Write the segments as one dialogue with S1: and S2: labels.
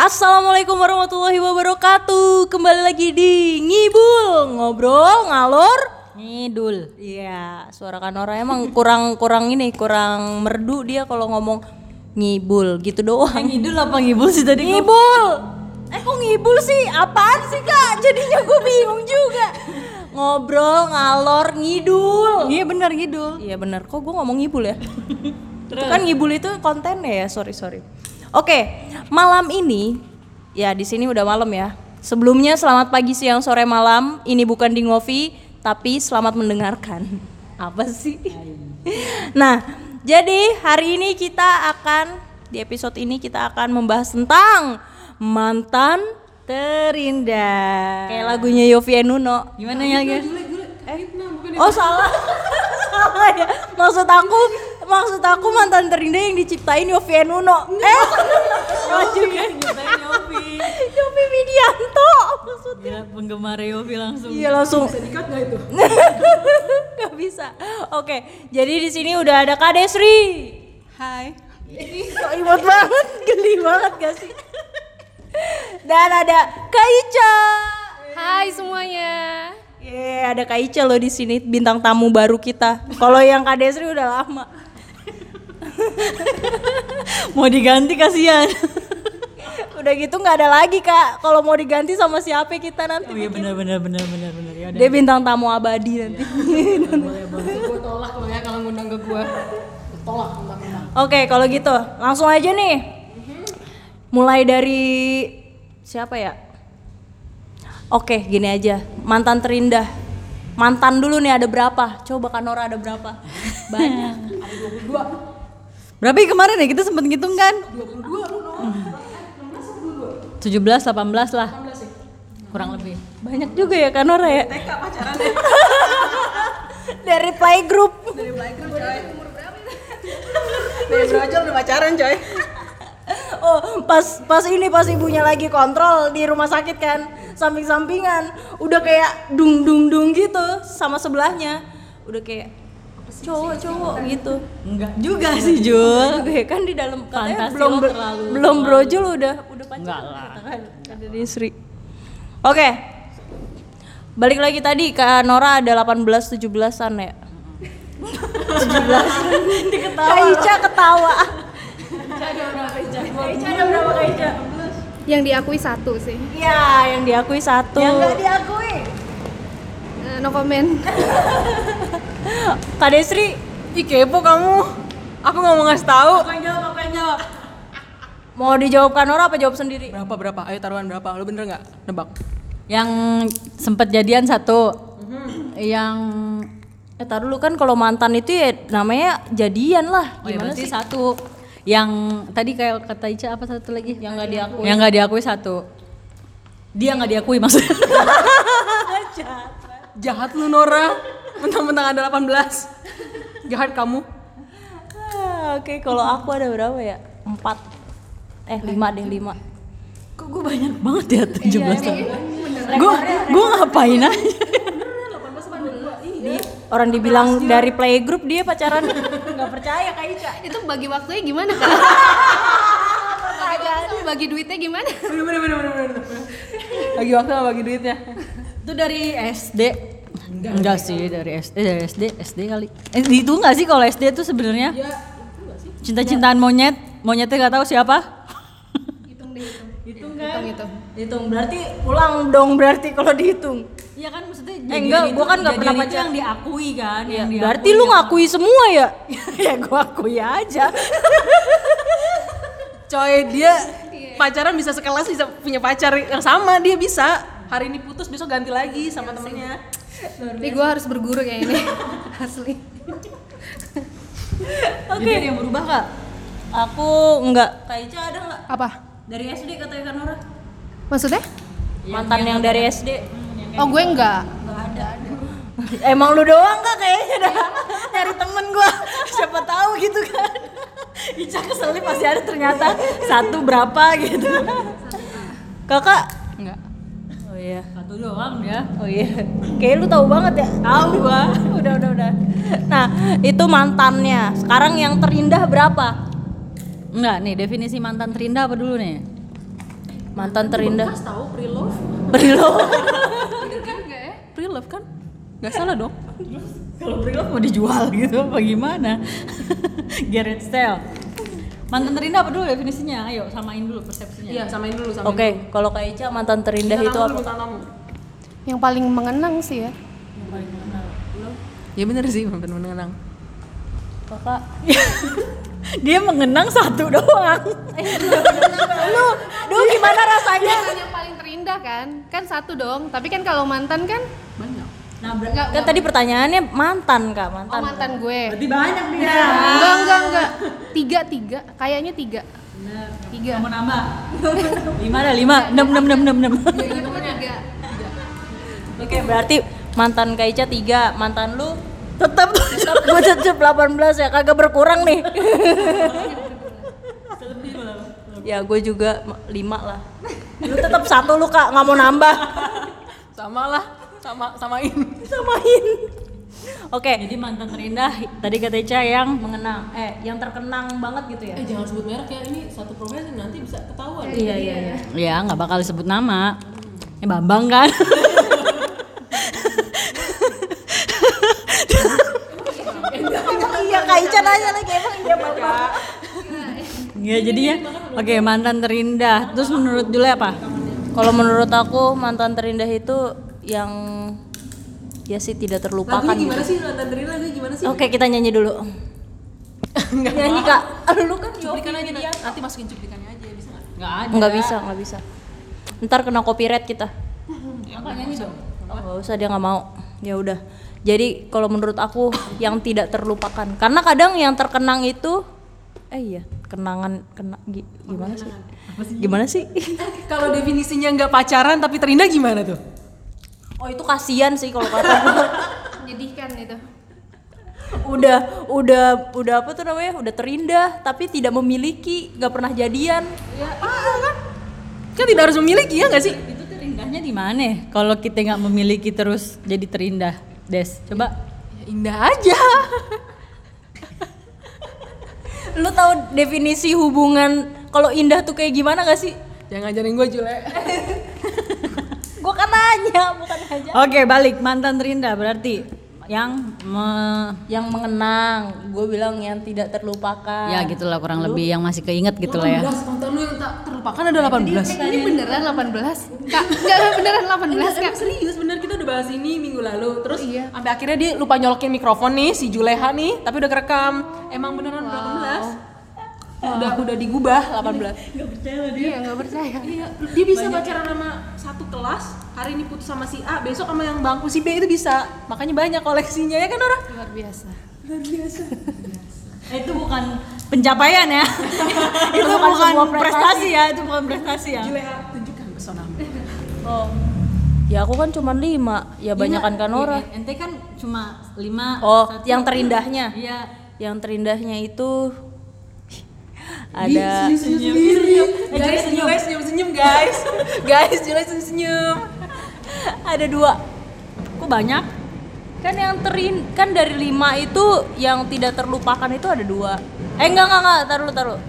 S1: Assalamualaikum warahmatullahi wabarakatuh. Kembali lagi di Ngibul, ngobrol ngalor ngidul. Iya, suara Kanora emang kurang kurang ini, kurang merdu dia kalau ngomong ngibul gitu doang.
S2: Ngidul apa ngibul sih tadi?
S1: Ngibul. Eh kok ngibul sih? Apaan sih kak? Jadinya gue bingung juga. Ngobrol ngalor ngidul.
S2: Iya benar ngidul.
S1: Iya benar. Kok gue ngomong ngibul ya? Itu kan ngibul itu kontennya ya. Sorry sorry. Oke, malam ini ya di sini udah malam ya. Sebelumnya selamat pagi, siang, sore, malam. Ini bukan di ngopi, tapi selamat mendengarkan. Apa sih? Nah, jadi hari ini kita akan di episode ini kita akan membahas tentang mantan terindah. Kayak lagunya Yofi Nuno.
S2: Gimana ya guys?
S1: Oh salah, salah ya. Maksud aku, maksud aku mantan terindah yang diciptain Yofi Nuno. Eh, salah juga.
S2: Yofi.
S1: Yofi Widianto maksudnya.
S2: Gila penggemar Yofi langsung.
S1: Iya langsung. Bisa dikat nggak itu? Gak bisa. Oke, jadi di sini udah ada Kak Desri.
S2: Hai.
S1: Kok imut banget, geli banget gak sih? Dan ada Kak Ica.
S3: Hai semuanya.
S1: Yeay, ada Kak Ica loh di sini bintang tamu baru kita. Kalau yang Kak Desri udah lama.
S2: Mau diganti kasihan.
S1: Udah gitu nggak ada lagi kak. Kalau mau diganti sama siapa kita nanti?
S2: Oh iya benar benar benar benar benar ya.
S1: Dia bintang tamu abadi nanti.
S3: Gue tolak lo ya kalau ngundang ke gue. Tolak.
S1: Oke, kalau gitu langsung aja nih. Mulai dari siapa ya? Oke, gini aja. Mantan terindah. Mantan dulu nih ada berapa? Coba Kanora ada berapa? Banyak.
S2: Berapa ya kemarin ya kita sempat ngitung kan? 22 lu 17 18 lah. Kurang lebih.
S1: Banyak juga ya Kanora ya. Dari playgroup.
S4: Dari brojol udah pacaran coy
S1: Oh, pas pas ini pas ibunya lagi kontrol di rumah sakit kan, samping-sampingan, udah kayak dung dung dung gitu sama sebelahnya, udah kayak cowok-cowok gitu.
S2: Enggak juga sih Jul.
S1: Juga ya, kan di dalam katanya
S2: Fantasi
S1: belum
S2: lo terlalu
S1: belum brojol udah udah pacaran
S2: Enggak lah.
S1: kan ada di Sri. Oke. Balik lagi tadi Kak Nora ada 18 17-an ya. 17. Diketawa. Kak Ica ketawa. Kak Ica ada berapa Kak Ica?
S3: Yang diakui satu sih.
S1: Ya, yang diakui satu. Yang nggak diakui.
S3: Eh, no comment.
S1: Kak Desri,
S4: Ih kepo kamu Aku gak mau ngasih tahu
S1: apa yang jawab? Apa yang jawab? Mau dijawab Kak Nora apa jawab sendiri?
S4: Berapa berapa? Ayo taruhan berapa? Lu bener gak? Nebak
S2: Yang sempat jadian satu. Yang
S1: Eh, tar dulu kan kalau mantan itu ya namanya jadian lah.
S2: oh ya
S1: Gimana
S2: berarti
S1: sih?
S2: satu. Yang tadi kayak kata Ica apa satu lagi?
S1: Yang nggak diakui.
S2: Yang nggak diakui satu. Dia nggak diakui maksudnya.
S4: Jahat lu Nora Mentang-mentang ada 18 Jahat kamu
S1: Ah, Oke, kalau aku ada berapa ya? Empat. Eh, lima deh, lima.
S2: Kok gue banyak banget ya 17 tahun. Gue gue ngapain aja?
S1: Orang dibilang dari playgroup dia pacaran nggak percaya Kak Ica.
S3: Itu bagi waktunya gimana kak? bagi sama bagi duitnya gimana?
S4: Bener bener bener bener bener. Lagi waktu sama bagi duitnya
S2: Itu dari SD. Enggak, sih dari SD dari SD SD kali. Eh, itu enggak sih kalau SD itu sebenarnya? Cinta-cintaan monyet, monyetnya nggak tahu siapa.
S3: Hitung deh hitung. Hitung kan? Hitung
S1: Dihitung berarti pulang dong berarti kalau dihitung.
S2: Iya kan maksudnya
S1: Eh, enggak, gua kan nggak pernah pacaran.
S2: yang diakui kan,
S1: Ya,
S2: yang diakui.
S1: berarti lu ngakui semua ya? ya gua akui aja.
S4: Coy dia pacaran bisa sekelas bisa punya pacar yang sama dia bisa Hari ini putus besok ganti lagi sama temennya
S3: Tapi gue harus berguru kayak ini. Asli.
S2: Oke. Jadi ada yang berubah kak?
S1: Aku enggak. Kak Ica ada enggak?
S3: Apa?
S1: Dari SD katanya kan Nora.
S3: Maksudnya?
S1: Mantan yang dari SD.
S3: Oh gue enggak.
S1: Emang lu doang kak kayaknya dah nyari temen gua siapa tahu gitu kan Ica kesel nih pasti ada ternyata satu berapa gitu kakak
S2: Enggak.
S1: oh iya
S2: Satu doang ya.
S1: oh iya kayak lu tahu banget ya tahu gua udah udah udah nah itu mantannya sekarang yang terindah berapa
S2: Enggak nih definisi mantan terindah apa dulu nih?
S1: Mantan terindah.
S4: Bekas tahu pre-love.
S3: Bener kan enggak ya?
S4: Pre-love kan? Gak salah dong.
S2: Kalau pre-love mau dijual gitu apa gimana? Garrett style. Mantan terindah apa dulu definisinya? Ayo samain dulu persepsinya.
S4: Iya, samain dulu samain
S1: Oke, kalau Kak Ica mantan terindah itu apa?
S3: Yang paling mengenang sih ya.
S4: Ya bener sih, mantan mengenang.
S1: Kakak.
S2: Dia mengenang satu doang.
S1: Lu, duh gimana rasanya?
S3: Yang paling terindah kan? Kan satu dong. Tapi kan kalau mantan kan
S4: Banyak.
S2: Nah,
S3: enggak
S1: Kan tadi pertanyaannya mantan Kak,
S3: Oh
S1: mantan.
S3: mantan gue.
S2: berarti banyak dia.
S3: Enggak enggak enggak. Tiga tiga. Kayaknya tiga. Tiga.
S2: Mau nambah? lima ada lima, enam enam enam enam enam.
S1: Oke, berarti mantan Kak Ica tiga, mantan lu tetap tetap gue tetap 18 ya, kagak berkurang nih. ya gue juga lima lah. Lu tetap satu lu kak, nggak mau nambah.
S4: Sama lah, sama samain.
S1: Samain. Oke,
S2: Jadi mantan terindah tadi kata Ica yang mengenang,
S1: eh yang terkenang banget gitu ya?
S4: Eh jangan sebut merek ya, ini satu profesi nanti bisa ketahuan.
S1: Iya iya iya.
S2: ya nggak bakal disebut nama. Eh Bambang kan?
S1: Iya Kak Ica nanya lagi emang iya bapak.
S2: Ya oke mantan terindah. Terus menurut Jule apa?
S1: Kalau menurut aku mantan terindah itu yang ya sih tidak terlupakan.
S4: Lagunya gimana
S1: gitu.
S4: sih terindah lagunya gimana sih?
S1: Oke kita nyanyi dulu.
S4: Enggak.
S1: nyanyi kak. Aduh lu kan
S4: Cuplikan aja nanti, nanti masukin cuplikannya aja bisa nggak?
S2: Nggak ada.
S1: Nggak bisa nggak bisa. Ntar kena copyright kita.
S2: Apa nyanyi dong?
S1: Gak usah dia nggak mau. Ya udah. Jadi kalau menurut aku yang tidak terlupakan. Karena kadang yang terkenang itu eh iya kenangan kena gi- gimana sih? Gimana sih?
S4: Kalau definisinya nggak pacaran tapi terindah gimana tuh?
S1: Oh itu kasihan sih kalau kata gue.
S3: Menyedihkan itu.
S1: udah udah udah apa tuh namanya udah terindah tapi tidak memiliki nggak pernah jadian
S4: Kan tidak harus memiliki ya nggak sih?
S2: Itu terindahnya di mana? Kalau kita nggak memiliki terus jadi terindah, Des. Coba.
S4: Ya, indah aja.
S1: lu tahu definisi hubungan kalau indah tuh kayak gimana gak sih
S4: Jangan ngajarin gue Jule.
S1: gua kan nanya bukan aja
S2: Oke, balik mantan terindah berarti yang me-
S1: yang mengenang gue bilang yang tidak terlupakan
S2: ya gitulah kurang lebih yang masih keinget gitu lah ya.
S4: 18, mantan lu yang tak terlupakan ada 18.
S3: Ini beneran 18? Kak, enggak beneran 18 kak.
S4: Serius bener kita udah bahas ini minggu lalu terus
S3: Iya.
S4: sampai akhirnya dia lupa nyolokin mikrofon nih si Juleha nih tapi udah kerekam emang beneran 18 udah udah digubah 18
S3: Iya nggak percaya.
S4: Iya, dia bisa pacaran sama satu kelas hari ini putus sama si A besok sama yang bangku si B itu bisa makanya banyak koleksinya ya kan Nora
S3: Luar biasa.
S2: Eh, itu bukan pencapaian ya. itu bukan,
S1: sebuah
S2: prestasi ya, itu bukan prestasi ya.
S4: Juleha tunjukkan pesonamu
S1: oh ya aku kan cuma lima ya banyakan kan Nora
S2: Iya, Ente kan cuma lima.
S1: oh
S2: satu.
S1: yang terindahnya
S2: Iya.
S1: yang terindahnya itu ada
S4: senyum senyum guys Jule senyum senyum guys. Guys Jule senyum senyum.
S1: Ada dua.
S2: Kok banyak?
S1: kan yang terin kan dari lima itu yang tidak terlupakan itu ada dua. Eh enggak enggak enggak. Taruh taruh.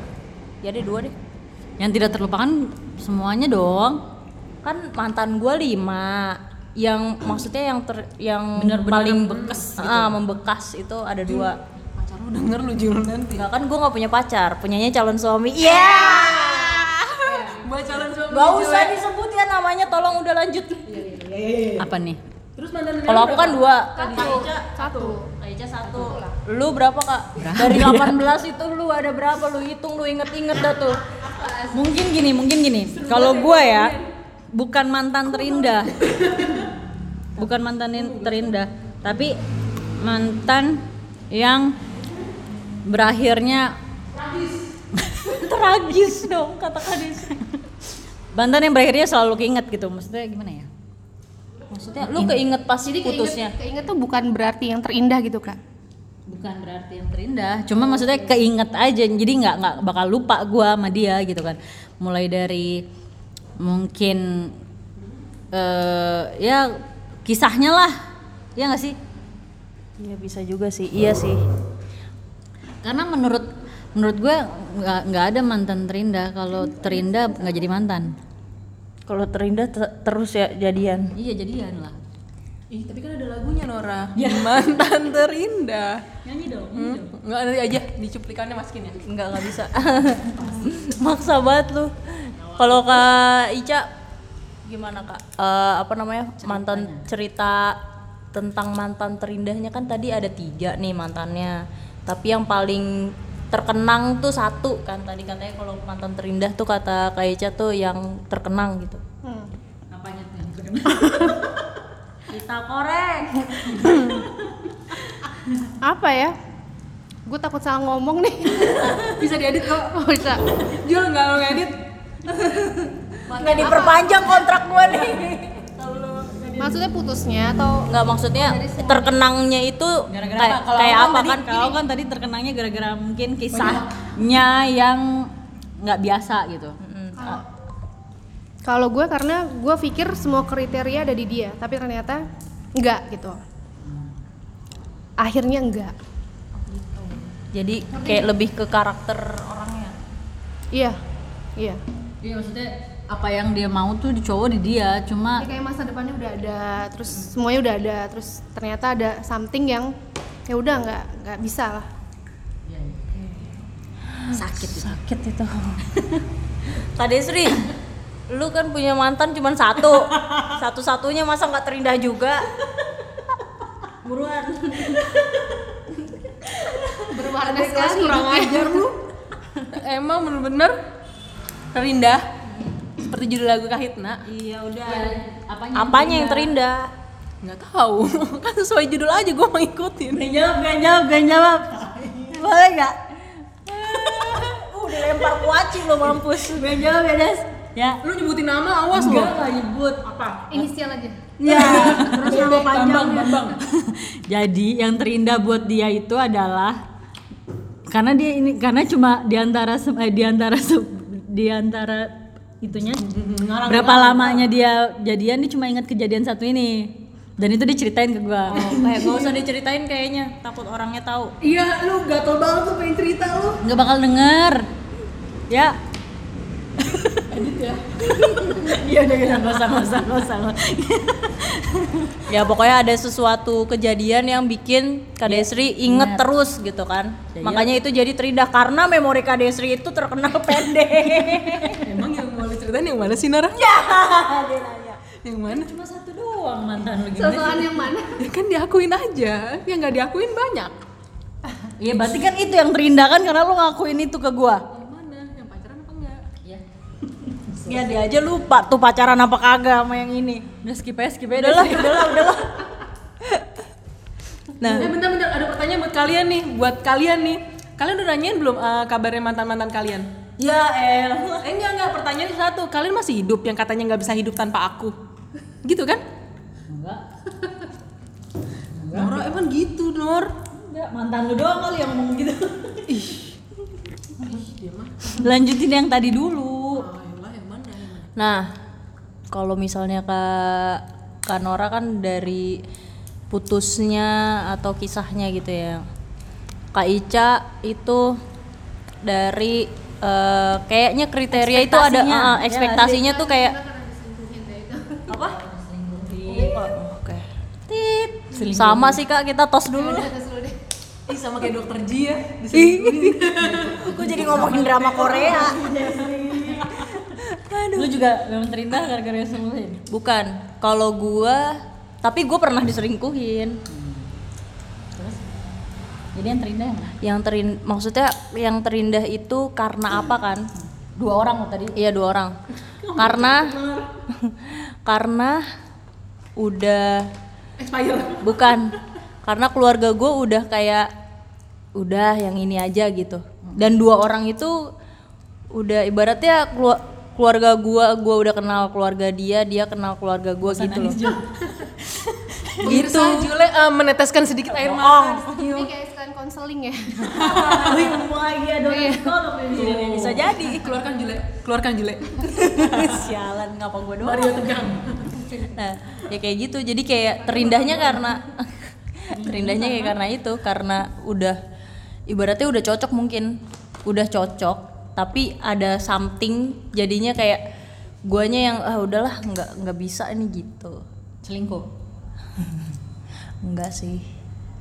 S1: Ya deh dua deh.
S2: Yang tidak terlupakan semuanya dong.
S1: kan mantan gua lima. Yang maksudnya yang ter yang
S2: Bener-bener
S1: paling
S2: membekas
S1: ah membekas itu ada dua.
S4: pacar lu denger lu Jul nanti.
S1: Enggak kan gua nggak punya pacar punyanya calon suami. Iya.
S4: Buat calon suami
S1: Gak usah disebut ya namanya tolong udah lanjut.
S2: Apa nih?
S4: terus mantan
S1: kalau aku kan dua.
S3: Satu. Satu.
S1: Aica satu. Lu berapa kak? Dari 18 itu lu ada berapa? Lu hitung lu inget-inget dah tuh.
S2: Mungkin gini, mungkin gini. Kalau gua ya bukan mantan terindah. bukan mantan in- terindah, tapi mantan yang berakhirnya
S1: tragis dong kata kadis
S2: mantan yang berakhirnya selalu keinget gitu. Maksudnya gimana ya?
S1: maksudnya lu keinget pas
S3: Jadi
S1: putusnya
S3: keinget, keinget tuh bukan berarti yang terindah gitu kak.
S2: Bukan berarti yang terindah, cuma maksudnya keinget aja. Jadi nggak nggak bakal lupa gua sama dia gitu kan. Mulai dari mungkin eh ya kisahnya lah, ya nggak sih?
S1: iya bisa juga sih iya sih
S2: Karena menurut menurut gue nggak nggak ada mantan terindah. Kalau terindah nggak jadi mantan.
S1: Kalau terindah te- terus ya jadian.
S2: iya jadian lah
S4: Ih, tapi kan ada lagunya Nora. Mantan terindah.
S2: nyanyi dong
S4: Hmm, Enggak nanti aja di cuplikannya masukin ya.
S1: Enggak nggak bisa. Maksa banget lu. Kalau Kak Ica gimana Kak? Eh, apa namanya? Mantan cerita tentang mantan terindahnya kan tadi ada tiga nih mantannya. Tapi yang paling terkenang tuh satu kan tadi katanya kalau mantan terindah tuh kata Kak Ica tuh yang terkenang gitu.
S3: Hmm.
S2: apanya tuh yang terkenal
S1: Kita korek.
S3: Apa ya? Gue takut salah ngomong nih.
S4: Bisa diedit kok.
S3: Oh, bisa.
S4: Jul nggak mau ngedit.
S1: Nggak diperpanjang kontrak gua nih.
S3: Maksudnya putusnya atau
S1: Nggak maksudnya terkenangnya itu kayak,
S2: apa kalau
S1: kayak
S2: aku
S1: apa kan?
S2: kalau kan tadi terkenangnya gara-gara mungkin kisahnya yang nggak biasa gitu
S3: kalau gue karena gue pikir semua kriteria ada di dia, tapi ternyata enggak gitu. Akhirnya enggak.
S1: Jadi kayak lebih ke karakter orangnya.
S3: Iya. Iya.
S2: iya maksudnya apa yang dia mau tuh di cowok di dia cuma
S3: Ini kayak masa depannya udah ada, terus semuanya udah ada, terus ternyata ada something yang ya udah nggak nggak bisa lah.
S2: sakit gitu.
S1: Sakit itu. Kak Desri, lu kan punya mantan cuma satu. Satu-satunya masa nggak terindah juga? Buruan.
S3: Berwarna sekali.
S4: Kurang ajar lu. Emang bener-bener terindah. Seperti judul lagu Kahitna.
S1: Iya udah.
S2: apanya
S1: Apanya yang terindah?
S4: Nggak tahu. kan sesuai judul aja gue mau ngikutin.
S2: Gak jawab, gak jawab, gak jawab.
S1: Boleh nggak? Uh, dilempar kuaci lo mampus.
S2: Gak jawab ya, Des. Ya.
S4: Lu nyebutin nama awas.
S2: Enggak, gak nyebut.
S4: Apa?
S3: Inisial aja.
S2: Ya, terus nama panjang.
S4: Bambang, Bambang.
S2: Jadi yang terindah buat dia itu adalah karena dia ini karena cuma di antara eh, di antara di antara itunya berapa lamanya dia jadian dia cuma ingat kejadian satu ini dan itu diceritain ke gua
S1: Kayak gak usah diceritain kayaknya, takut orangnya tahu.
S4: Iya, lu gatel banget tuh pengen cerita lu.
S2: nggak bakal denger ya Iya udah udah nggak usah nggak usah.
S1: Ya pokoknya ada sesuatu kejadian yang bikin Kak Desri inget terus gitu kan.
S2: Ya,
S1: Makanya itu jadi terindah karena memori Kak Desri itu terkenal pendek.
S4: Emang yang mana sih, Nara?
S1: ya, dia nanya.
S4: Yang mana?
S2: cuma satu doang mantan lu?
S3: Sosokan yang mana?
S4: Ya kan diakuin aja. Yang nggak diakuin banyak.
S2: Iya berarti kan itu yang terindah kan karena lu ngakuin itu ke gua.
S4: Yang mana? Yang pacaran apa enggak?
S2: Iya.
S1: Ya dia aja lupa tuh pacaran apa kagak sama yang ini.
S2: Udah skip aja skip aja.
S1: Udahlah, udahlah, udahlah. Nah,
S4: Eh bentar-bentar ada pertanyaan buat kalian nih, buat kalian nih. Kalian udah nanyain belum eh, kabarnya mantan-mantan kalian?
S1: Ya el.
S4: Eh enggak enggak, pertanyaan satu. Kalian masih hidup yang katanya nggak bisa hidup tanpa aku. Gitu kan?
S2: Enggak.
S4: Nora emang gitu, Nor.
S2: Enggak, mantan lu doang kali yang ngomong gitu. Lanjutin yang tadi dulu.
S1: Nah, kalau misalnya Kak Kak Nora kan dari putusnya atau kisahnya gitu ya. Kak Ica itu dari eh, kayaknya kriteria itu ada
S2: Ekspektasinya.
S1: ah,
S2: Ya,
S1: ekspektasinya tuh kayak apa? Oh, Oke. Tit. Sama sih Kak, kita tos dulu.
S4: Ih sama kayak dokter Ji ya.
S1: Gue jadi ngomongin drama Korea.
S2: Lu juga memang terindah gara-gara yang selesai.
S1: Bukan. Kalau gua tapi gue pernah diselingkuhin.
S2: Jadi yang terindah yang mana?
S1: Yang terin maksudnya yang terindah itu karena apa kan?
S2: Dua orang lo tadi.
S1: Iya dua orang. karena karena udah
S4: Expired.
S1: bukan karena keluarga gue udah kayak udah yang ini aja gitu. Dan dua orang itu udah ibaratnya kelu- keluarga gue gue udah kenal keluarga dia dia kenal keluarga gue gitu loh.
S4: Gitu. Jule eh, meneteskan sedikit air mata.
S3: Ini kayak sekalian konseling ya.
S1: Wih, mumpung lagi ada psikolog ini. Bisa jadi.
S4: Keluarkan Jule, keluarkan Jule.
S1: Sialan ngapa gue doang. Mario tegang. Nah, ya kayak gitu. Jadi kayak terindahnya karena terindahnya kayak karena itu karena udah ibaratnya udah cocok mungkin. Udah cocok, tapi ada something jadinya kayak guanya yang ah udahlah nggak nggak bisa ini gitu
S2: Selingkuh.
S1: enggak sih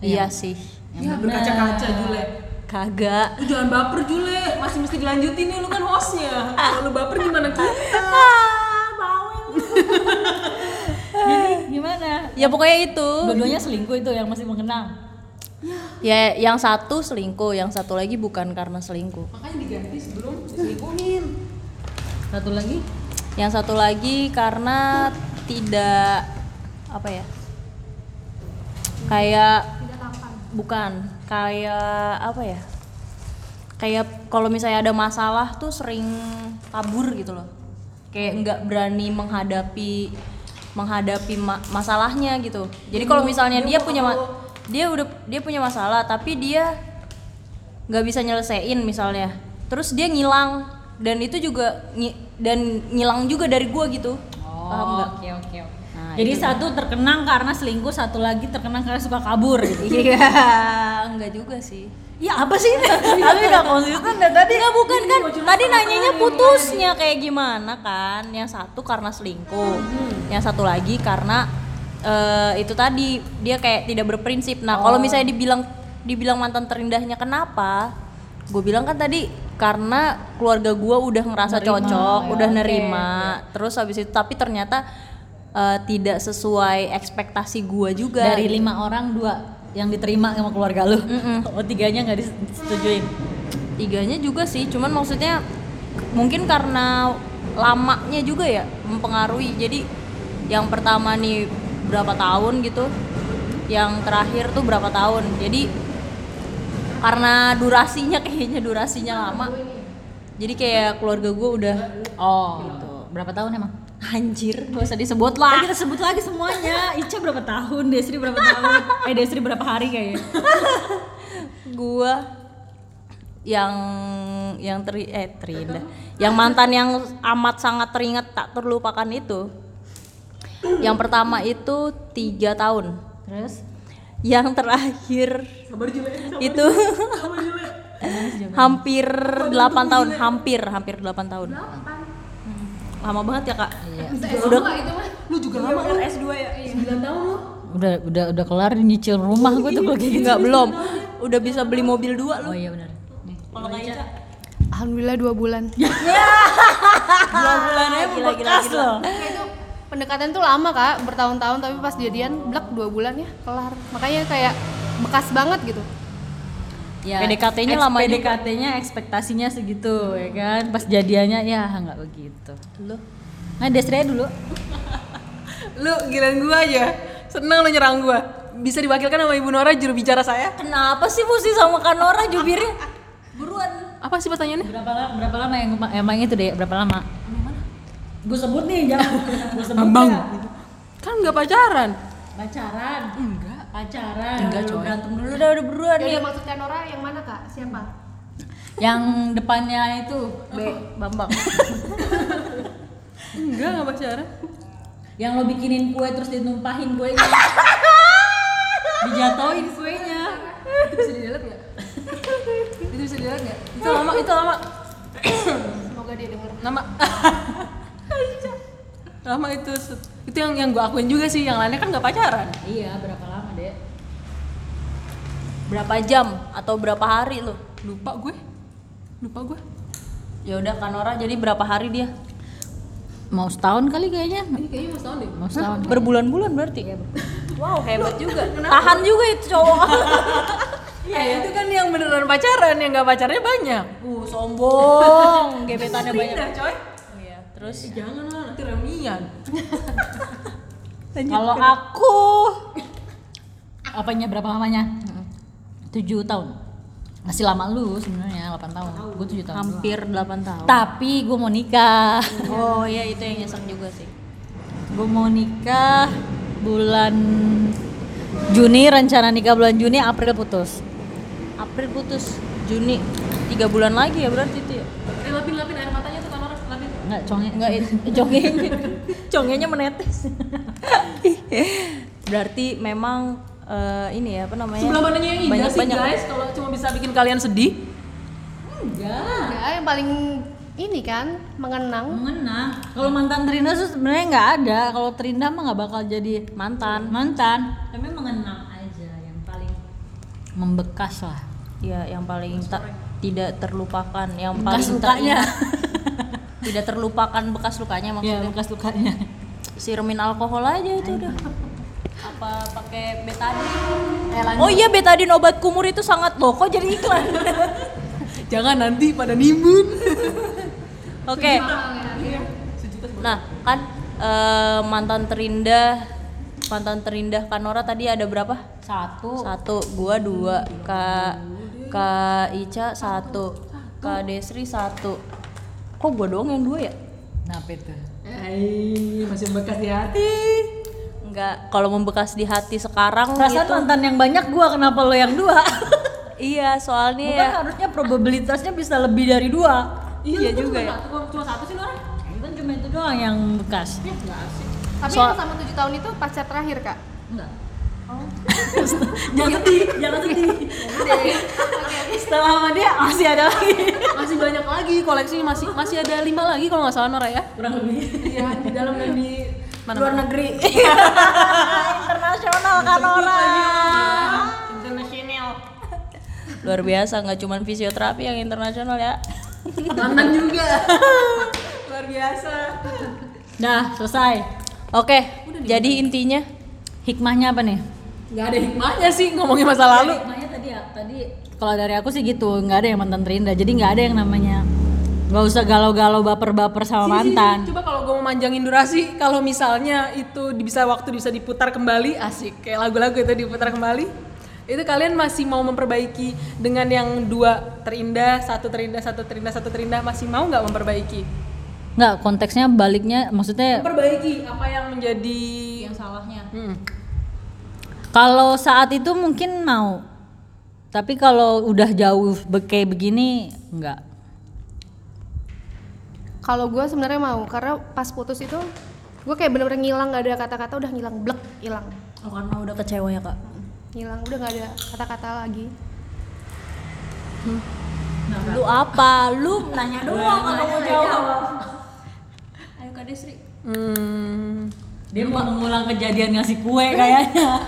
S1: iya sih
S4: Ya berkaca-kaca Jule.
S1: kagak
S4: Lu jangan baper Jule, masih mesti dilanjutin nih lu kan hostnya. Kalau lu baper gimana kita?
S2: Jadi gimana?
S1: ya pokoknya itu
S2: Dua-duanya selingkuh itu yang masih mengenang.
S1: ya yang satu selingkuh yang satu lagi bukan karena selingkuh
S4: Makanya diganti sebelum diselingkuhin.
S2: Satu lagi?
S1: yang satu lagi karena tidak apa ya kayak bukan kayak apa ya? Kayak kalau misalnya ada masalah tuh sering kabur gitu loh. Kayak nggak berani menghadapi menghadapi ma- masalahnya gitu. Jadi kalau misalnya dia punya ma- dia udah dia punya masalah tapi dia nggak bisa nyelesain misalnya. Terus dia ngilang dan itu juga ngi- dan ngilang juga dari gua gitu. Paham nggak?
S2: Oke oke oke.
S1: Nah,
S2: Jadi satu terkenang karena selingkuh, satu lagi terkenang karena suka kabur gitu.
S1: iya. Enggak juga sih.
S2: Ya apa sih? Tapi nggak konsisten dari tadi.
S1: Enggak bukan kan? tadi nanyanya putusnya kayak gimana kan? Yang satu karena selingkuh yang satu lagi karena eh, itu tadi dia kayak tidak berprinsip. Nah kalau misalnya dibilang dibilang mantan terindahnya kenapa? Gue bilang kan tadi karena keluarga gue udah ngerasa cocok udah nerima. Terus habis itu tapi ternyata eh, tidak sesuai ekspektasi gue juga
S2: Dari lima orang dua yang diterima sama keluarga lu. Oh tiganya nggak disetujuin.
S1: tiganya juga sih cuman maksudnya mungkin karena lamanya juga ya mempengaruhi jadi yang pertama nih berapa tahun gitu yang terakhir tuh berapa tahun jadi karena durasinya kayaknya durasinya lama jadi kayak keluarga gue udah
S2: Oh. Gitu. Berapa tahun emang?
S1: Anjir gak usah disebut
S2: Lah kita sebut lagi semuanya. Ica berapa tahun? Desri berapa tahun? Eh Desri berapa hari kayaknya?
S1: gue yang yang teri eh terindah yang mantan yang amat sangat teringat tak terlupakan itu yang pertama itu tiga tahun
S2: Terus?
S1: yang terakhir
S4: Sabar Jule.
S1: itu hampir 8 tahun hampir hampir 8 tahun. Lama banget ya kak
S2: Iya.
S3: udah itu mah
S4: Lu juga lama lu S2 ya? 9 tahun lu.
S2: Udah udah udah kelar nyicil rumah gue tuh kalau kayak gitu.
S1: nggak belum udah bisa beli mobil dua
S2: Oh
S1: lu
S2: iya benar. Nih.
S1: kalau kayak
S3: alhamdulillah dua bulan
S1: dua bulannya gila gila
S2: Bekas
S1: gila
S2: loh.
S3: Nah, itu pendekatan tuh lama kak bertahun-tahun tapi pas jadian blek dua bulan ya kelar makanya kayak bekas banget gitu
S2: Ya,
S1: PDKT-nya
S2: eks-
S1: lama juga.
S2: PDKT-nya ekspektasinya segitu ya kan. Pas jadiannya ya nggak begitu.
S1: lu
S2: Nah, Desri aja dulu.
S4: Lu giliran gua aja. Seneng lu nyerang gua. Bisa diwakilkan sama Ibu Nora juru bicara saya?
S1: kenapa sih mesti sama Kanora jubirnya buruan
S4: Apa sih pertanyaannya?
S2: Berapa lama berapa lama yang emang itu deh, berapa lama? Gue sebut nih, jangan gue sebut
S4: Bambang.
S2: ya.
S4: Kan nggak pacaran.
S2: Pacaran. Pacaran.
S1: enggak coy
S2: berantem dulu.
S1: dulu udah udah buruan
S3: ya
S1: nih
S3: udah maksud Kanora yang mana kak siapa
S2: Yang depannya itu
S1: B Bambang
S4: Enggak, nggak pacaran.
S2: yang lo bikinin kue terus ditumpahin kuenya. Dijatoin kuenya.
S4: Itu bisa dilihat nggak? itu bisa dilihat nggak? Itu lama, itu lama.
S3: semoga dia denger
S4: Nama. lama itu. Itu yang yang gua akuin juga sih. Yang lainnya kan nggak pacaran.
S2: Iya, berapa?
S1: Berapa jam atau berapa hari lu
S4: Lupa gue. Lupa gue.
S1: ya udah Kanora jadi berapa hari dia
S2: Mau setahun kali kayaknya.
S4: Ini kayaknya mas tahun deh.
S2: Mau setahun.
S1: berbulan-bulan berarti wow hebat juga tahan juga itu cowok
S4: Iya, itu kan yang beneran pacaran, yang nggak pacarnya banyak.
S1: uh sombong gebetannya banyak
S4: coy.
S1: iya terus
S4: Eh, jangan lah, nanti reunian.
S2: Kalau aku apanya berapa lamanya? Tujuh tahun. Masih lama lu sebenarnya 8 tahun. Gue tujuh tahun.
S1: hampir 8 tahun
S2: Tapi gue mau nikah.
S1: oh iya itu yang nyesek juga sih
S2: gue mau nikah bulan Juni rencana nikah bulan Juni April putus.
S1: April putus Juni tiga bulan lagi ya berarti itu ya
S4: Eh, lapin lapin air matanya tuh kan orang lapin.
S2: Enggak conge.
S1: enggak itu congenya congenya menetes berarti memang eh, ini ya apa namanya?
S4: Sebelah mananya yang indah
S1: banyak
S4: sih
S1: banyak
S4: guys? Kalau cuma bisa bikin kalian sedih.
S2: Enggak.
S3: ya yang paling ini kan mengenang.
S2: Mengenang. Kalau mantan Trinda tuh sebenarnya nggak ada. Kalau Trinda mah nggak bakal jadi
S1: mantan.
S2: Mantan. Tapi mengenang aja yang paling membekas lah.
S1: Ya yang paling tak tidak terlupakan. Yang
S2: bekas
S1: paling
S2: lukanya.
S1: tidak terlupakan bekas lukanya
S2: ya
S1: maksudnya
S2: bekas lukanya.
S1: Sirumin alkohol aja itu udah apa pakai betadine?
S4: Eh,
S1: oh iya betadine obat kumur itu sangat loh kok jadi iklan.
S4: Jangan nanti pada nimbun.
S1: oke. Nah kan eh, mantan terindah mantan terindah Kanora tadi ada berapa?
S2: Satu.
S1: Satu. Gua dua. Kak kak Ica satu. Kak Desri satu. Kok gua doang yang dua ya?
S2: Kenapa itu?
S4: Hai, masih bekas di hati.
S1: Enggak, kalau membekas di hati sekarang
S2: perasaan
S1: gitu.
S2: mantan yang banyak gua kenapa lo yang dua?
S1: Iya, soalnya
S2: Bukan
S1: ya.
S2: harusnya probabilitasnya bisa lebih dari dua.
S1: Iya juga ya.
S4: Satu, cuma satu sih Nora.
S2: kan cuma itu doang yang bekas
S3: tapi
S1: Soal-
S3: yang sama tujuh tahun itu pacar terakhir kak?
S2: Enggak. Jangan sedih jangan sedih. Setelah sama dia masih ada lagi.
S4: Masih banyak lagi koleksinya masih masih ada lima lagi kalau nggak salah Nora ya.
S2: kurang lebih.
S4: Iya di dalam dan di mana
S2: luar negeri
S1: Internasional kan orang.
S4: Internasional.
S1: Luar biasa, nggak cuma fisioterapi yang internasional ya.
S4: Mantan juga. Luar biasa.
S2: Nah, selesai.
S1: Oke, jadi intinya
S2: Hikmahnya apa nih?
S4: Nggak ada hikmahnya sih ngomongin masa lalu.
S2: Hikmahnya tadi ya, tadi kalau dari aku sih gitu, nggak ada yang mantan terindah. Jadi nggak ada yang namanya nggak usah galau-galau baper-baper sama mantan.
S4: Coba kalau gue mau manjangin durasi, kalau misalnya itu bisa waktu bisa diputar kembali, asik kayak lagu-lagu itu diputar kembali. Itu kalian masih mau memperbaiki dengan yang dua terindah, satu terindah, satu terindah, satu terindah, masih mau nggak memperbaiki?
S2: Nggak, konteksnya baliknya, maksudnya
S4: Memperbaiki apa yang menjadi
S1: yang salahnya.
S4: Hmm.
S2: kalau saat itu mungkin mau, tapi kalau udah jauh kayak begini nggak.
S3: Kalau gue sebenarnya mau karena pas putus itu gue kayak bener-bener ngilang nggak ada kata-kata udah ngilang blek hilang
S1: Oh, karena udah kecewa ya, Kak.
S3: ngilang udah nggak ada kata-kata lagi
S1: Lu apa? Lu nanya doang kalau mau jawab. Ayo Kak Desri.
S4: Hmm.
S2: Dia mau mengulang kejadian ngasih kue kayaknya.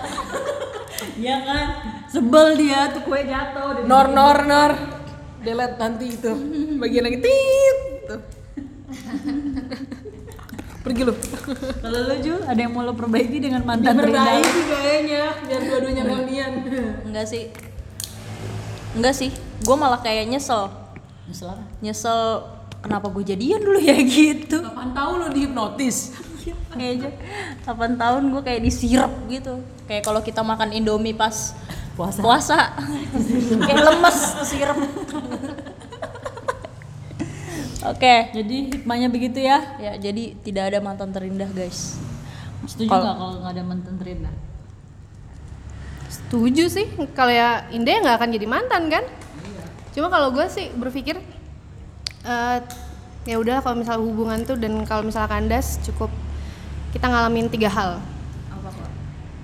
S2: Iya kan? Sebel dia tuh kue jatuh.
S4: Nor nor nor. Delete nanti itu. Bagian lagi tit. Tuh. Pergi lu.
S2: Kalau lu Ju, ada yang mau lo perbaiki dengan mantan terindah?
S4: Perbaiki kayaknya biar dua-duanya reunian.
S1: Enggak sih. Enggak sih. Gue malah kayak nyesel.
S2: Nyesel apa?
S1: Nyesel kenapa gue jadian dulu ya gitu.
S4: Kapan tahu lo dihipnotis?
S1: Kayaknya 8 tahun gue kayak disirep gitu. Kayak kalau kita makan Indomie pas
S2: Puasa.
S1: puasa. kayak lemes kesirep. Oke.
S2: Jadi hikmahnya begitu ya.
S1: Ya, jadi tidak ada mantan terindah, guys.
S2: Setuju
S1: Kalau-
S2: nggak kalau nggak ada mantan terindah?
S3: setuju sih kalau ya Indah nggak akan jadi mantan kan cuma kalau gue sih berpikir eh ya udah kalau misal hubungan tuh dan kalau misal kandas cukup kita ngalamin tiga hal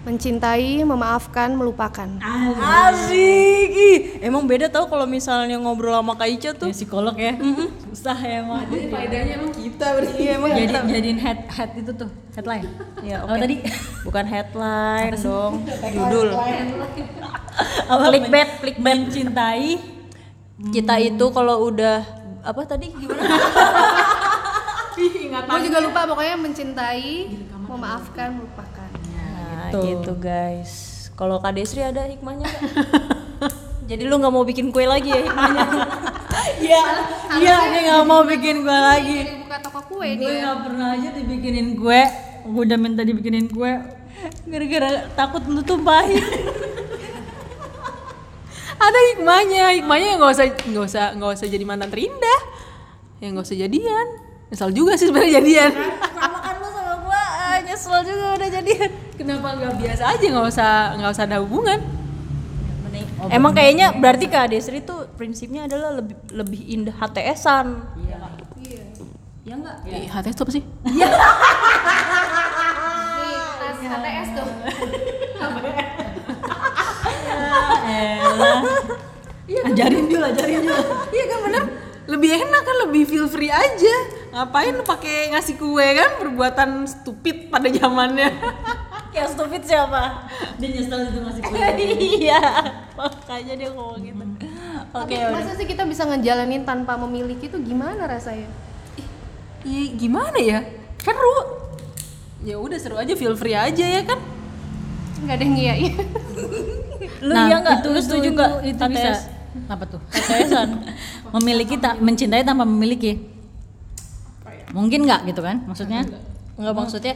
S3: mencintai memaafkan melupakan
S1: Asik. Ih, Emang beda tau kalau misalnya ngobrol sama Kak Ica tuh.
S2: Ya, psikolog ya. Susah ya emang.
S4: Jadi faedahnya emang kita berarti. Iya, emang
S2: Jadi jadiin head head itu tuh headline.
S1: Ya,
S2: Apa
S1: oke.
S2: tadi?
S1: Bukan headline dong, judul.
S2: Apa?
S1: Clickbait, clickbait.
S2: Mencintai
S1: Kita itu kalau udah apa tadi gimana?
S3: gue juga lupa pokoknya mencintai memaafkan melupakan
S1: Nah,
S2: Gitu.
S1: gitu guys. Kalau Kak Desri ada hikmahnya nggak? Jadi lu nggak mau bikin kue lagi ya hikmahnya?
S2: Iya, iya dia nggak mau bikin gue lagi.
S3: Buka toko kue
S2: Gue
S3: dia
S2: nggak pernah aja dibikinin kue. Gue udah minta dibikinin kue. Gara-gara takut lu tumpahin.
S4: ada hikmahnya. Hikmahnya ya nggak usah nggak usah nggak usah jadi mantan terindah. Ya nggak usah jadian. Nyesal juga sih sebenarnya jadian.
S1: Nyesel juga udah jadian.
S4: Kenapa nggak biasa aja nggak usah nggak usah ada hubungan?
S1: Emang kayaknya berarti Kak Desri tuh prinsipnya adalah lebih lebih indah HTS-an. Iya enggak?
S4: Ih, HTS itu apa sih?
S3: nih tas HTS tuh
S2: Elah. Ajarin dulu, ajarin dulu.
S4: Iya kan bener. lebih enak kan lebih feel free aja ngapain lu pakai ngasih kue kan perbuatan stupid pada zamannya
S1: Yang stupid siapa?
S2: Dia nyesel itu masih
S1: iya, makanya dia ngomong gitu. Oke,
S3: Tapi
S1: udah.
S3: masa sih kita bisa ngejalanin tanpa memiliki itu gimana rasanya?
S4: Iya gimana ya seru ya udah seru aja feel free aja ya kan
S3: Nggak ada yang ngiyain.
S1: Lu iya nggak?
S2: itu,
S1: Lu
S2: itu,
S1: setuju
S2: itu,
S1: nggak?
S2: itu bisa apa tuh
S1: KTS-an.
S2: memiliki tak mencintai tanpa memiliki mungkin nggak gitu kan maksudnya?
S1: Enggak maksudnya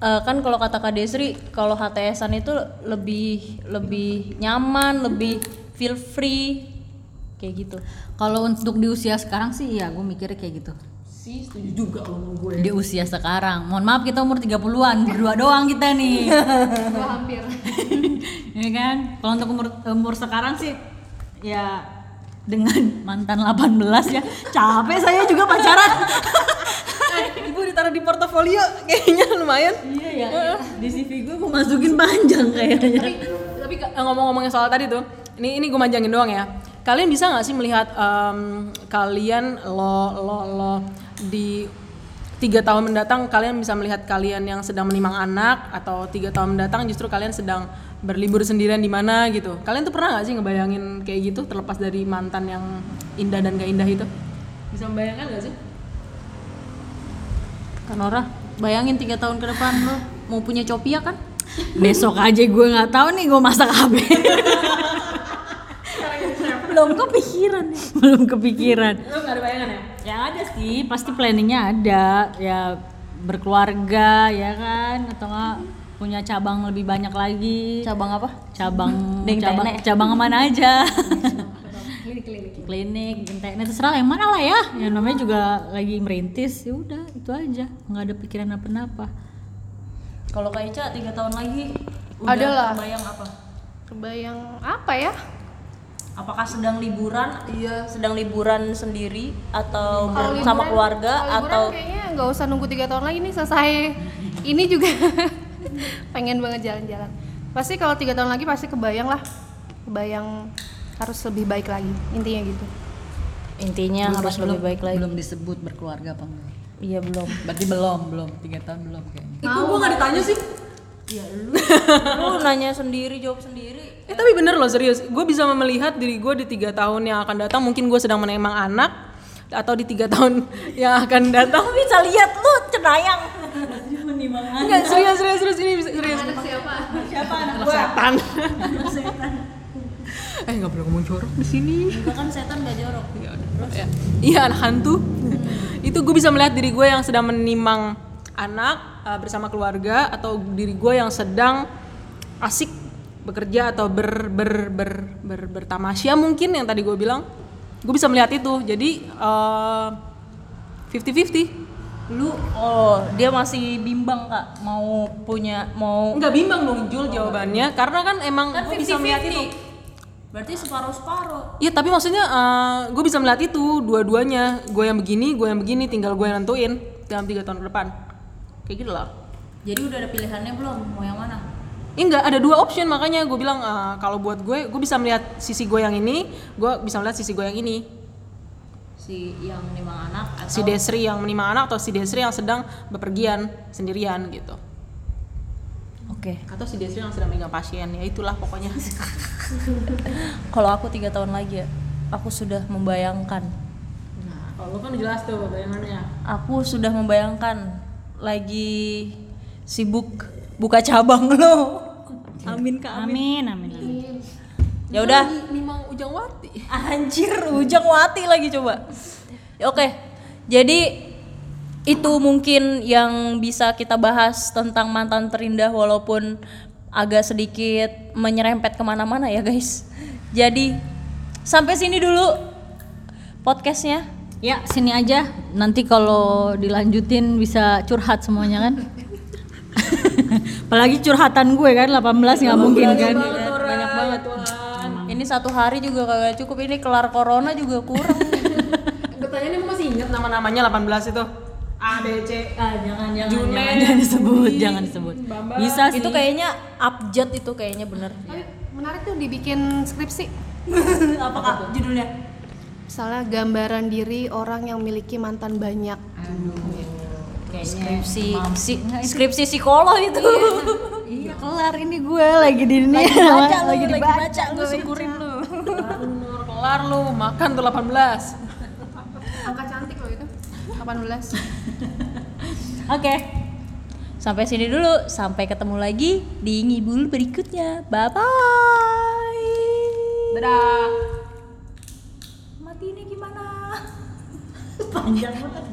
S1: eh, kan kalau kata Kak Desri kalau HTSan itu lebih lebih nyaman, lebih feel free kayak gitu.
S2: kalau untuk di usia sekarang sih ya gue mikirnya kayak gitu.
S4: Sih setuju juga sama gue
S2: di usia sekarang. Mohon maaf kita umur 30-an berdua doang kita nih.
S3: Gua hampir.
S2: ya kan? Kalau untuk umur umur sekarang sih ya dengan mantan 18 ya capek saya juga pacaran
S4: ditaruh di portofolio kayaknya lumayan.
S2: Iya ya di CV gue gue masukin panjang kayaknya.
S4: Tapi tapi ka- ngomong-ngomongin soal tadi tuh ini ini gue manjangin doang ya. Kalian bisa nggak sih melihat em, kalian lo lo lo di tiga tahun mendatang kalian bisa melihat kalian yang sedang menimang anak atau tiga tahun mendatang justru kalian sedang berlibur sendirian di mana gitu? Kalian tuh pernah nggak sih ngebayangin kayak gitu terlepas dari mantan yang indah dan gak indah itu? Bisa membayangkan nggak sih
S1: Kanora, bayangin tiga tahun ke depan lo mau punya copia kan?
S2: besok aja gue nggak tahu nih gue masak apa.
S1: Belum kepikiran nih.
S2: belum kepikiran.
S4: Lo nggak ada bayangan ya?
S2: Ya ada sih pasti planningnya ada. Ya berkeluarga ya kan? Atau enggak punya cabang lebih banyak lagi.
S1: Cabang apa?
S2: cabang
S1: Deng
S2: cabang cabang mana aja klinik klinik terserah yang mana lah ya yang namanya juga lagi merintis ya udah itu aja nggak ada pikiran apa-apa
S1: Kalau Kak Ica tiga tahun lagi udah
S3: Ada lah.
S1: Bayang apa?
S3: Kebayang apa ya?
S1: Apakah sedang liburan? Iya. Sedang liburan sendiri atau
S3: Kalau
S1: ber- sama
S3: liburan-
S1: keluarga
S3: kalau liburan
S1: atau
S3: kayaknya nggak usah nunggu tiga tahun lagi nih selesai ini juga pengen banget jalan-jalan pasti kalau tiga tahun lagi pasti kebayang lah kebayang harus lebih baik lagi intinya gitu
S1: intinya harus lebih baik lagi.
S2: belum disebut berkeluarga apa enggak
S1: Iya belum.
S2: berarti belum belum tiga tahun belum kayaknya
S4: itu gue nggak ditanya sih
S1: Lu nanya sendiri, jawab sendiri.
S4: Eh tapi bener loh serius, gue bisa melihat diri gue di tiga tahun yang akan datang. Mungkin gue sedang menembang anak atau di tiga tahun yang akan datang.
S1: Lu bisa lihat lu cenayang.
S4: Enggak serius serius serius ini bisa serius.
S3: anak siapa
S1: Siapa anak
S4: Anak setan. Eh nggak boleh ngomong jorok di sini.
S1: Juga kan setan gak jorok.
S4: Ya udah, ya. Iya anak hantu. Itu gue bisa melihat diri gue yang sedang menimang anak uh, bersama keluarga atau diri gue yang sedang asik bekerja atau ber ber ber, ber bertamasya mungkin yang tadi gue bilang. Gue bisa melihat itu. Jadi fifty fifty.
S1: Lu oh, dia masih bimbang Kak mau punya mau
S4: Enggak bimbang dong Jul jawabannya karena kan emang
S1: kan
S4: gue bisa melihat itu.
S1: Berarti separuh-separuh.
S4: Iya tapi maksudnya gue bisa melihat itu dua-duanya gue yang begini gue yang begini tinggal gue yang nentuin dalam tiga tahun ke depan kayak gitu lah.
S1: Jadi udah ada pilihannya belum mau yang mana?
S4: Ini enggak ada dua option makanya gue bilang eh, kalau buat gue gue bisa melihat sisi gue yang ini gue bisa melihat sisi gue yang ini
S1: Si yang menimang anak atau
S4: si Desri yang menimang anak atau si Desri yang sedang bepergian sendirian gitu
S1: Oke.
S4: atau si Desri yang sedang megang pasien ya itulah pokoknya
S1: Kalau aku tiga tahun lagi ya, aku sudah membayangkan.
S4: nah kalau kan jelas tuh bayangannya
S1: Aku sudah membayangkan lagi sibuk buka cabang lo. Amin kak.
S2: amin amin, amin.
S1: Ya udah.
S4: memang ujang wati
S1: Anjir, ujang wati lagi coba. Ya, Oke, jadi itu mungkin yang bisa kita bahas tentang mantan terindah walaupun agak sedikit menyerempet ke mana-mana ya guys. Jadi sampai sini dulu podcastnya.
S2: ya sini aja nanti kalau dilanjutin bisa curhat semuanya kan apalagi curhatan gue kan 18 nggak mungkin kan
S4: banyak banget Tuhan
S1: Ini satu hari juga kagak cukup. Ini kelar corona juga kurang.
S4: gue tanya nih masih inget nama-namanya 18 itu A B C.
S2: Ah, jangan jangan
S4: Junet,
S2: jangan, jangan disebut jangan disebut.
S4: Bambang.
S2: bisa sih.
S1: itu kayaknya abjad itu kayaknya bener.
S3: tapi menarik tuh dibikin skripsi.
S1: Apa kak? Judulnya?
S3: misalnya gambaran diri orang yang memiliki mantan banyak.
S1: Skripsi. si- skripsi psikolog itu.
S2: Iya. Kelar ini gue lagi di ini
S1: lagi baca lu,
S2: lagi
S1: lagi
S2: dibaca
S1: baca lu
S2: gue
S1: syukurin lu.
S4: Kelar lu makan tuh 18
S3: angka cantik loh itu 18
S1: oke. Sampai sini dulu. Sampai ketemu lagi di ngibul berikutnya. Bye bye
S4: dadah.
S1: Mati ini gimana?
S2: Panjang banget